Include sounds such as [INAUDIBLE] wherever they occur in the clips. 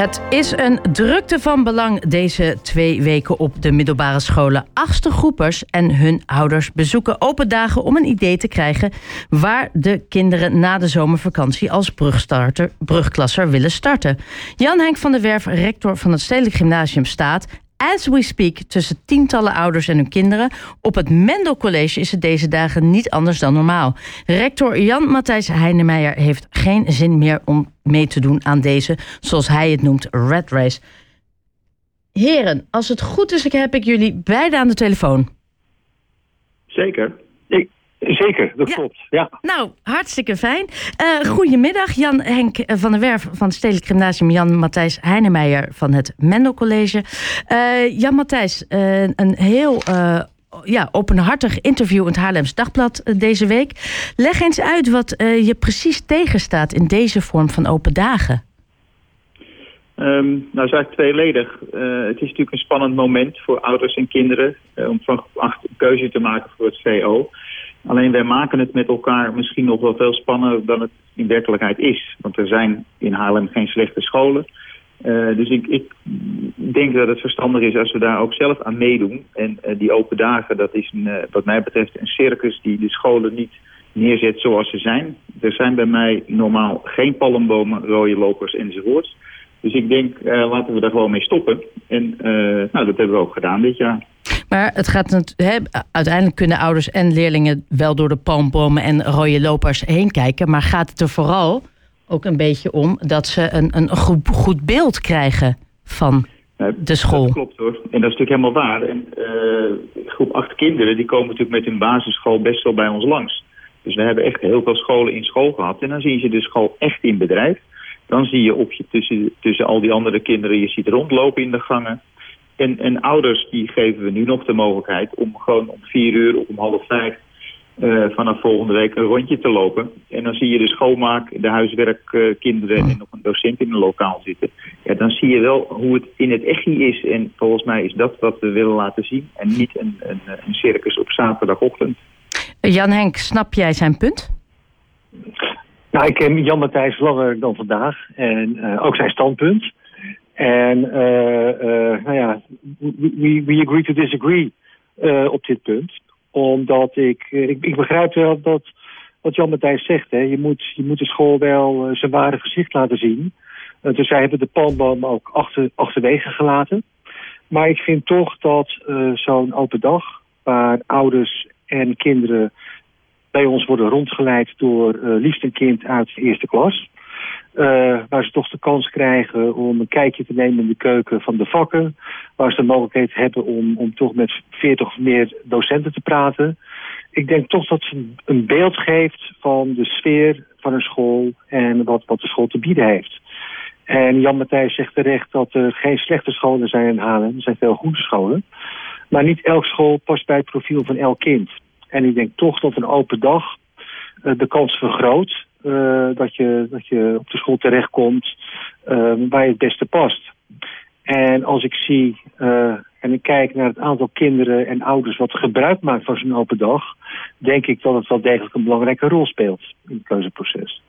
Het is een drukte van belang deze twee weken op de middelbare scholen. Achtste groepers en hun ouders bezoeken open dagen om een idee te krijgen waar de kinderen na de zomervakantie als brugstarter, brugklasser willen starten. Jan Henk van der Werf, rector van het Stedelijk Gymnasium, staat as we speak tussen tientallen ouders en hun kinderen. Op het Mendel College is het deze dagen niet anders dan normaal. Rector Jan Matthijs Heinemeijer heeft geen zin meer om mee te doen aan deze, zoals hij het noemt, red race. Heren, als het goed is, heb ik jullie beiden aan de telefoon. Zeker. Zeker, dat Ja. klopt. Ja. Nou, hartstikke fijn. Eh goedemiddag, Jan Henk van der Werf van het Stedelijk Gymnasium. Jan Matthijs Heinemeijer van het Mendel College. Eh, Jan Matthijs, eh, een heel eh, ja, openhartig interview in het Haarlems Dagblad deze week. Leg eens uit wat eh, je precies tegenstaat in deze vorm van open dagen. Ehm, nou, is eigenlijk tweeledig. Eh, het is natuurlijk een spannend moment voor ouders en kinderen om van keuze te maken voor het VO. Alleen wij maken het met elkaar misschien nog wel veel spannender dan het in werkelijkheid is. Want er zijn in Haarlem geen slechte scholen. Eh, dus ik, ik denk dat het verstandig is als we daar ook zelf aan meedoen. En eh, die open dagen, dat is een, eh, wat mij betreft een circus die de scholen niet neerzet zoals ze zijn. Er zijn bij mij normaal geen palmbomen, rode lopers enzovoorts. Dus ik denk, laten we daar gewoon mee stoppen. En nou, dat hebben we ook gedaan dit jaar. Maar het gaat hè, uiteindelijk kunnen ouders en leerlingen wel door de palmbomen en rode lopers heen kijken. Maar gaat het er vooral ook een beetje om dat ze een, een goed, goed beeld krijgen van de school? Dat klopt hoor. En dat is natuurlijk helemaal waar. En eh, groep acht kinderen die komen natuurlijk met hun basisschool best wel bij ons langs. Dus we hebben echt heel veel scholen in school gehad. En dan zie je de school echt in bedrijf. Dan zie je op je tussen, tussen al die andere kinderen, je ziet rondlopen in de gangen. En, en ouders die geven we nu nog de mogelijkheid om gewoon om vier uur of om half vijf eh, vanaf volgende week een rondje te lopen. En dan zie je de schoonmaak, de huiswerkkinderen en nog een docent in een lokaal zitten. Ja, dan zie je wel hoe het in het echt is. En volgens mij is dat wat we willen laten zien. En niet een, een, een circus op zaterdagochtend. Jan Henk, snap jij zijn punt? Nou, ik ken Jan Matthijs langer dan vandaag. En eh, ook zijn standpunt. En eh, eh, nou ja, we, we- agree to disagree eh, op dit punt. Omdat ik, ik, ik begrijp wel dat wat Jan Matthijs zegt. Hè, je, moet, je moet de school wel zijn ware gezicht laten zien. Dus wij hebben de palmboom ook achter, achterwege gelaten. Maar ik vind toch dat zo'n open dag, waar ouders en kinderen bij ons worden rondgeleid door eh, liefst een kind uit de eerste klas. Eh, waar ze toch de kans krijgen om een kijkje te nemen in de keuken van de vakken. Waar ze de mogelijkheid hebben om, om toch met 40 of meer docenten te praten. Ik denk toch dat ze een- beeld geeft van de sfeer van een school en wat, wat de school te bieden heeft. En Jan Matthijs zegt terecht dat er geen slechte scholen zijn in Haarlem. Er zijn veel goede scholen. Maar niet elk school past bij het profiel van elk kind. En ik denk toch dat een open dag eh, de kans vergroot dat, je, dat je op de school terechtkomt eh, waar je het beste past. En als ik zie eh, en ik kijk naar het aantal kinderen en ouders wat gebruik maakt van zo'n open dag, denk ik dat het wel degelijk een belangrijke rol speelt in het keuzeproces.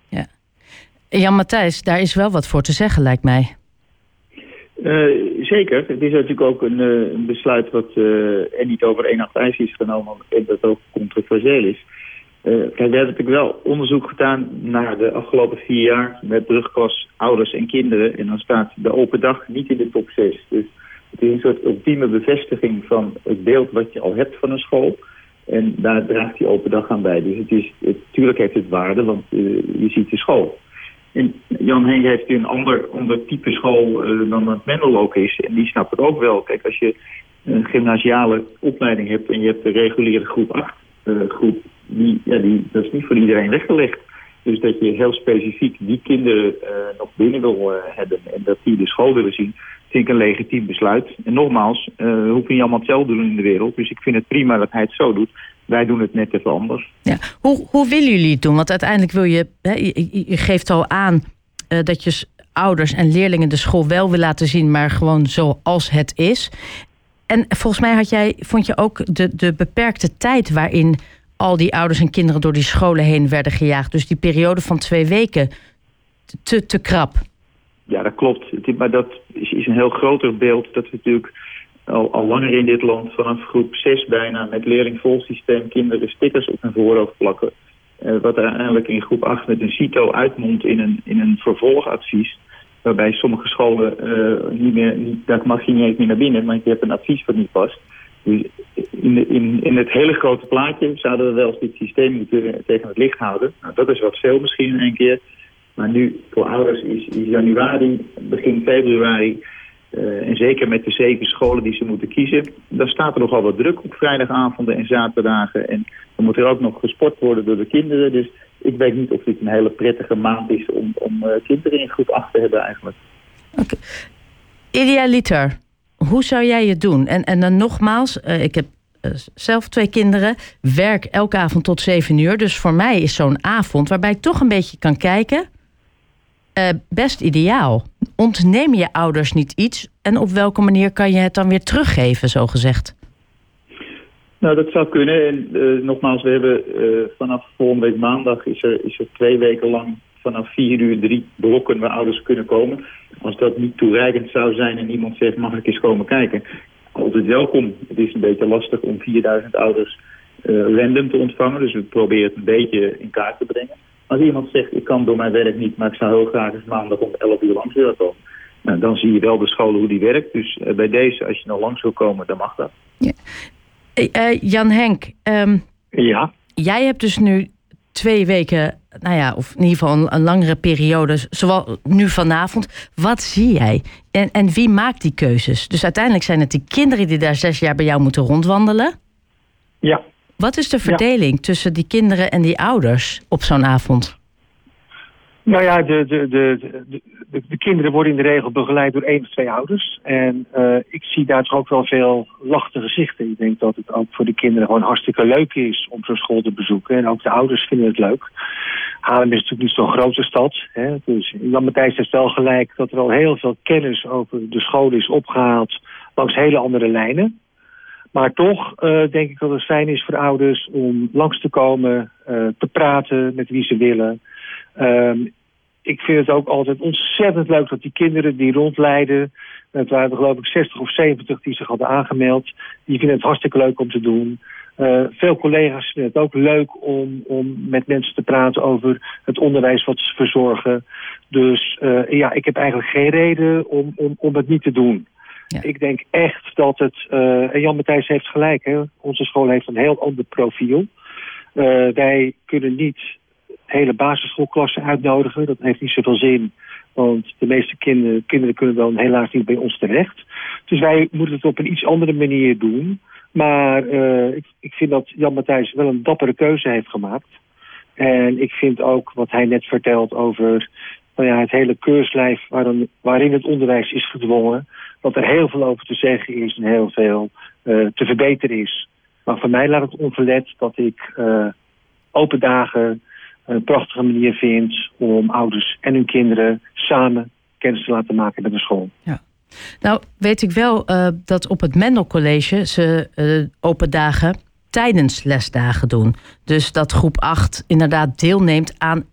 Jan Matthijs, daar is wel wat voor te zeggen, lijkt mij. Eh, zeker. Het is natuurlijk ook een, eh, een besluit wat eh, er niet over één nacht ijs is genomen en dat ook controversieel is. Eh, kijk, we hebben natuurlijk wel onderzoek gedaan naar de afgelopen vier jaar met brugklas, ouders en kinderen. En dan staat de open dag niet in de top 6. Dus het is een soort ultieme bevestiging van het beeld wat je al hebt van een school. En daar draagt die open dag aan bij. Dus het is, het, tuurlijk heeft het waarde, want eh, je ziet de school. En Jan Henk heeft een ander, ander type school eh, dan dat Mendel ook is. En die snapt het ook wel. Kijk, als je een gymnasiale opleiding hebt en je hebt de reguliere groep 8 eh, groep, die, ja, die, dat is niet voor iedereen weggelegd. Dus dat je heel specifiek die kinderen eh, nog binnen wil eh, hebben en dat die de school willen zien, vind ik een legitiem besluit. En nogmaals, eh, we hoeven niet allemaal hetzelfde doen in de wereld. Dus ik vind het prima dat hij het zo doet. Wij doen het net even anders. Ja. Hoe, hoe willen jullie het doen? Want uiteindelijk wil je, hè, je, geeft al aan dat je ouders en leerlingen de school wel wil laten zien, maar gewoon zoals het is. En volgens mij had jij, vond je ook de, de beperkte tijd waarin al die ouders en kinderen door die scholen heen werden gejaagd. Dus die periode van twee weken te, te krap. Ja, dat klopt. Maar dat is, een heel groter beeld dat we natuurlijk al, al langer in dit land vanaf groep 6 bijna met leerlingvolsysteem kinderen stickers op hun voorhoofd plakken. Uh, wat uiteindelijk in groep 8 met een CITO uitmondt in een, in een vervolgadvies. Waarbij sommige scholen uh, niet meer, daar mag je niet eens meer naar binnen, maar je hebt een advies wat niet past. In, in, in het hele grote plaatje zouden we wel dit systeem moeten tegen het licht houden. Nou, dat is wat veel misschien in één keer. Maar nu voor ouders is, januari, begin februari uh, en zeker met de zeven scholen die ze moeten kiezen, dan staat er nogal wat druk op vrijdagavonden en zaterdagen. En dan moet er ook nog gesport worden door de kinderen. Dus ik weet niet of dit een hele prettige maand is om, om uh, kinderen in groep 8 te hebben eigenlijk. Okay. Idealiter, hoe zou jij het doen? En, en dan nogmaals, uh, ik heb zelf twee kinderen, werk elke avond tot zeven uur. Dus voor mij is zo'n avond waarbij ik toch een beetje kan kijken uh, best ideaal. Ontneem je ouders niet iets en op welke manier kan je het dan weer teruggeven, zo gezegd? Nou, dat zou kunnen. En nogmaals, we hebben vanaf volgende week maandag is er, is er twee weken lang vanaf vier uur drie blokken waar ouders kunnen komen. Als dat niet toereikend zou zijn en iemand zegt, mag ik eens komen kijken? Altijd welkom. Het is een beetje lastig om 4000 ouders random te ontvangen. Dus we proberen het een beetje in kaart te brengen. Als iemand zegt, ik kan door mijn werk niet, maar ik zou heel graag eens maandag om 11 uur langs willen komen. Nou, dan zie je wel de scholen hoe die werkt. Dus uh, bij deze, als je nog langs wil komen, dan mag dat. Ja. Uh, Jan Henk, um, ja? jij hebt dus nu twee weken, nou ja, of in ieder geval een, een langere periode, zoals nu vanavond. Wat zie jij? En, en wie maakt die keuzes? Dus uiteindelijk zijn het die kinderen die daar zes jaar bij jou moeten rondwandelen? Ja. Wat is de verdeling ja. tussen die kinderen en die ouders op zo'n avond? Nou ja, de, de, de, de, de, kinderen worden in de regel begeleid door één of twee ouders. En uh, ik zie daar toch ook wel veel lachte gezichten. Ik denk dat het ook voor de kinderen gewoon hartstikke leuk is om zo'n school te bezoeken. En ook de ouders vinden het leuk. Haarlem is natuurlijk niet zo'n grote stad. Hè? Dus Jan Matthijs heeft wel gelijk dat er al heel veel kennis over de school is opgehaald langs hele andere lijnen. Maar toch uh, denk ik dat het fijn is voor ouders om langs te komen, uh, te praten met wie ze willen. Um, ik vind het ook altijd ontzettend leuk dat die kinderen die rondleiden... het waren er geloof ik 60 of 70 die zich hadden aangemeld... die vinden het hartstikke leuk om te doen. Uh, veel collega's vinden het ook leuk om, om met mensen te praten over het onderwijs wat ze verzorgen. Dus uh, ja, ik heb eigenlijk geen reden om, om, om het niet te doen. Ja. Ik denk echt dat het... Uh, en Jan Matthijs heeft gelijk, hè? onze school heeft een heel ander profiel. Wij kunnen niet hele basisschoolklassen uitnodigen. Dat heeft niet zoveel zin, want de meeste kinderen, kinderen kunnen dan helaas niet bij ons terecht. Dus wij moeten het op een iets andere manier doen. Maar uh, ik, ik vind dat Jan Matthijs wel een dappere keuze heeft gemaakt. En ik vind ook wat hij net vertelt over nou ja, het hele keurslijf waarin, waarin het onderwijs is gedwongen dat er heel veel over te zeggen is en heel veel uh, te verbeteren is. Maar voor mij laat het onverlet dat ik uh, open dagen een prachtige manier vind om ouders en hun kinderen samen kennis te laten maken met de school. Ja. Nou, weet ik wel uh, dat op het Mendel College ze open dagen tijdens lesdagen doen. Dus dat groep 8 inderdaad deelneemt aan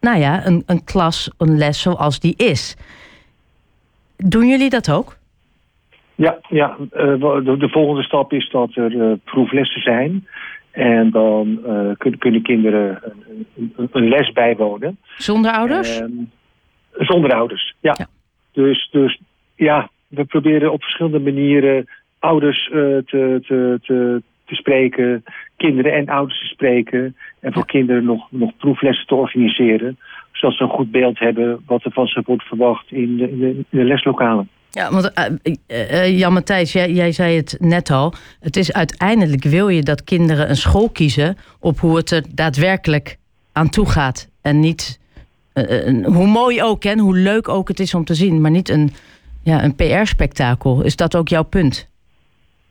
nou ja, een, een klas, een les zoals die is. Doen jullie dat ook? Ja, ja uh, de, de, volgende stap is dat er proeflessen zijn. En dan uh, kunnen, kunnen kinderen een, een, les bijwonen. Zonder ouders? zonder ouders, ja. ja. Dus, dus ja, we proberen op verschillende manieren ouders te, te, te, te spreken, kinderen en ouders te spreken. En voor ja. kinderen nog, nog proeflessen te organiseren. Zodat ze een goed beeld hebben wat er van ze wordt verwacht in de, in de, in de leslokalen. Ja, want uh, Jan Matthijs, jij, zei het net al. Het is uiteindelijk wil je dat kinderen een school kiezen op hoe het er daadwerkelijk aan toe gaat. En niet hoe mooi ook en hoe leuk ook het is om te zien, maar niet een, ja, een PR-spektakel. Is dat ook jouw punt?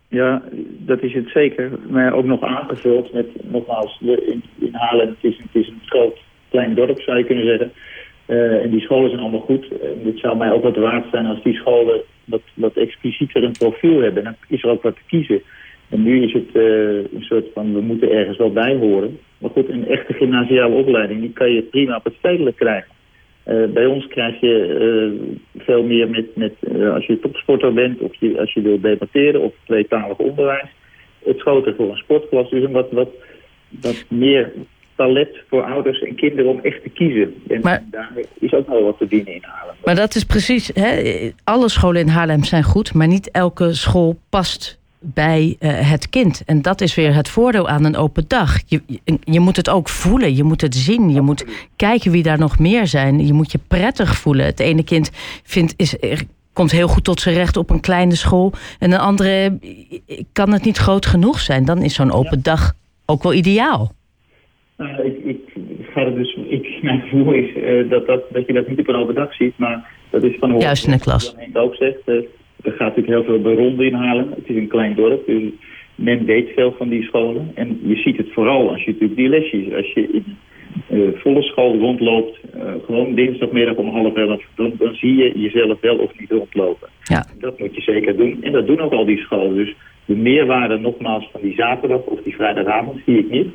Ja, dat is het zeker. Maar ook nog aangevuld met, nogmaals, in, in is, het is een groot klein dorp zou je kunnen zeggen. Uh, en die scholen zijn allemaal goed. En dit zou mij ook wat waard zijn als die scholen wat, wat explicieter een profiel hebben. Dan is er ook wat te kiezen. En nu is het uh, een soort van, we moeten ergens wel bij horen. Maar goed, een echte gymnasiale opleiding, die kan je prima op het stedelijk krijgen. bij ons krijg je veel meer met, met als je topsporter bent of je, als je wilt debatteren of tweetalig onderwijs. Het schoten voor een sportklas. Dus wat, wat, wat meer palet voor ouders en kinderen om echt te kiezen. En maar, daar is ook nog wat te dienen in Haarlem. Maar dat is precies, hè, alle scholen in Haarlem zijn goed, maar niet elke school past bij uh, het kind. En dat is weer het voordeel aan een open dag. Je, je, je, moet het ook voelen, je moet het zien, je moet kijken wie daar nog meer zijn. Je moet je prettig voelen. Het ene kind vindt, is, komt heel goed tot zijn recht op een kleine school. En een andere kan het niet groot genoeg zijn. Dan is zo'n open dag ook wel ideaal. Uh, ik, ik, ga er dus, ik, [LAUGHS] mijn gevoel is uh, dat, dat, dat je dat niet op een open dag ziet, maar dat is van hoe Juist in de klas. ook zegt. Uh, er gaat natuurlijk heel veel bij ronden inhalen. Het is een klein dorp, dus men weet veel van die scholen. En je ziet het vooral als je natuurlijk die lesjes, als je in uh, volle school rondloopt, gewoon dinsdagmiddag om half elf, dan, dan, zie je jezelf wel of niet rondlopen. Ja. Dat moet je zeker doen. En dat doen ook al die scholen. Dus de meerwaarde nogmaals van die zaterdag of die vrijdagavond zie ik niet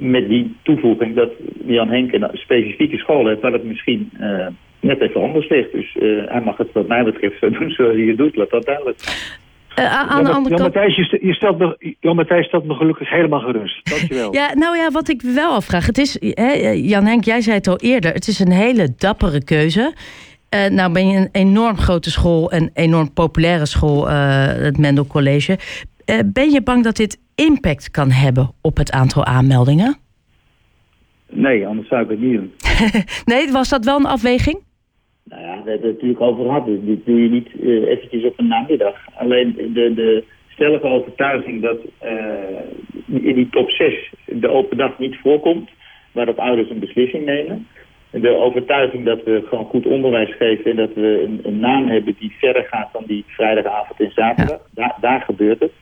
met die toevoeging dat Jan Henk een specifieke school heeft waar het misschien uh, net even anders ligt. Dus uh, hij mag het wat mij betreft zo doen zoals hij het doet, laat dat duidelijk. Uh, aan de andere Jan Matthijs, je, je, stelt me, Jan Matthijs stelt me gelukkig helemaal gerust. Dankjewel. [LAUGHS] ja, nou ja, wat ik wel afvraag. Het is, hè, Jan Henk, jij zei het al eerder. Het is een hele dappere keuze. Uh, nou ben je een enorm grote school, een enorm populaire school, uh, het Mendel College. Ben je bang dat dit impact kan hebben op het aantal aanmeldingen? Nee, anders zou ik het niet doen. [LAUGHS] nee, was dat wel een afweging? Nou ja, we hebben het natuurlijk over gehad. Dus dit doe je niet uh, eventjes op een namiddag. Alleen de, de stellige overtuiging dat uh, in die top 6 de open dag niet voorkomt, waarop ouders een beslissing nemen. De overtuiging dat we gewoon goed onderwijs geven en dat we een, een naam hebben die verder gaat dan die vrijdagavond en zaterdag. Ja. Daar, daar gebeurt het.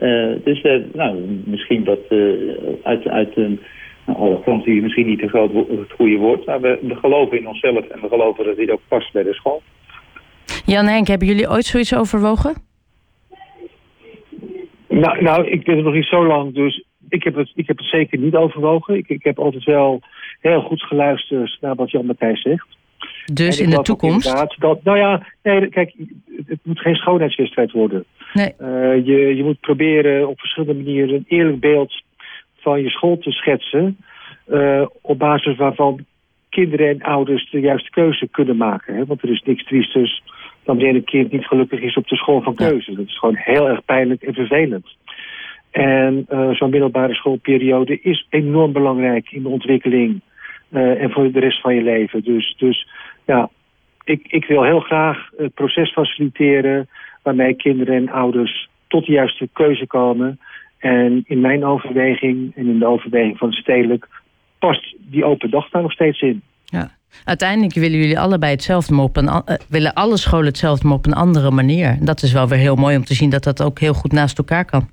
Uh, dus uh, nou, misschien dat uh, uit, uit een nou, is misschien niet het, groot, het goede woord, maar we, we, geloven in onszelf en we geloven dat dit ook past bij de school. Jan Henk, hebben jullie ooit zoiets overwogen? Nou, nou, ik ben er nog niet zo lang, dus ik heb het, ik heb het zeker niet overwogen. Ik, ik heb altijd wel heel goed geluisterd naar wat Jan Matthijs zegt. Dus in de toekomst? Dat, nou ja, nee, kijk, het moet geen schoonheidswedstrijd worden. Nee. Uh, je, je moet proberen op verschillende manieren een eerlijk beeld van je school te schetsen. Uh, op basis waarvan kinderen en ouders de juiste keuze kunnen maken. Hè? Want er is niks triesters dan wanneer een kind niet gelukkig is op de school van keuze. Ja. Dat is gewoon heel erg pijnlijk en vervelend. En uh, zo'n middelbare schoolperiode is enorm belangrijk in de ontwikkeling uh, en voor de rest van je leven. Dus, dus ja, ik, ik wil heel graag het proces faciliteren waarmee kinderen en ouders tot de juiste keuze komen. En in mijn overweging en in de overweging van stedelijk past die open dag daar nog steeds in. Ja. Uiteindelijk willen jullie allebei hetzelfde, maar op een, uh, willen alle scholen hetzelfde, maar op een andere manier. Dat is wel weer heel mooi om te zien dat dat ook heel goed naast elkaar kan.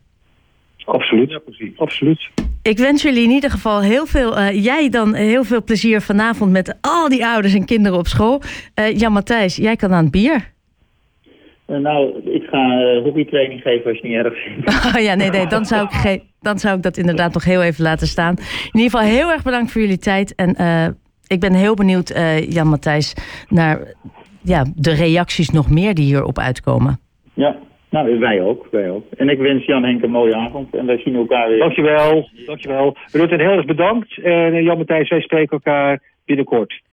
Absoluut, ja, precies. Absoluut. Ik wens jullie in ieder geval heel veel, uh, jij dan heel veel plezier vanavond met al die ouders en kinderen op school. Uh, Jan Matthijs, jij kan aan het bier. Uh, nou, ik ga hobbytraining geven als je het niet erg vindt. [LAUGHS] Oh ja, nee, nee, dan zou, ik ge- dan zou ik dat inderdaad nog heel even laten staan. In ieder geval heel erg bedankt voor jullie tijd. En uh, ik ben heel benieuwd, Jan Matthijs, naar ja, de reacties nog meer die hierop uitkomen. Ja, nou, wij ook, wij ook. En ik wens Jan Henk een mooie avond en wij zien elkaar weer. Dankjewel, dankjewel. Rutte, heel erg bedankt. En Jan Matthijs, wij spreken elkaar binnenkort.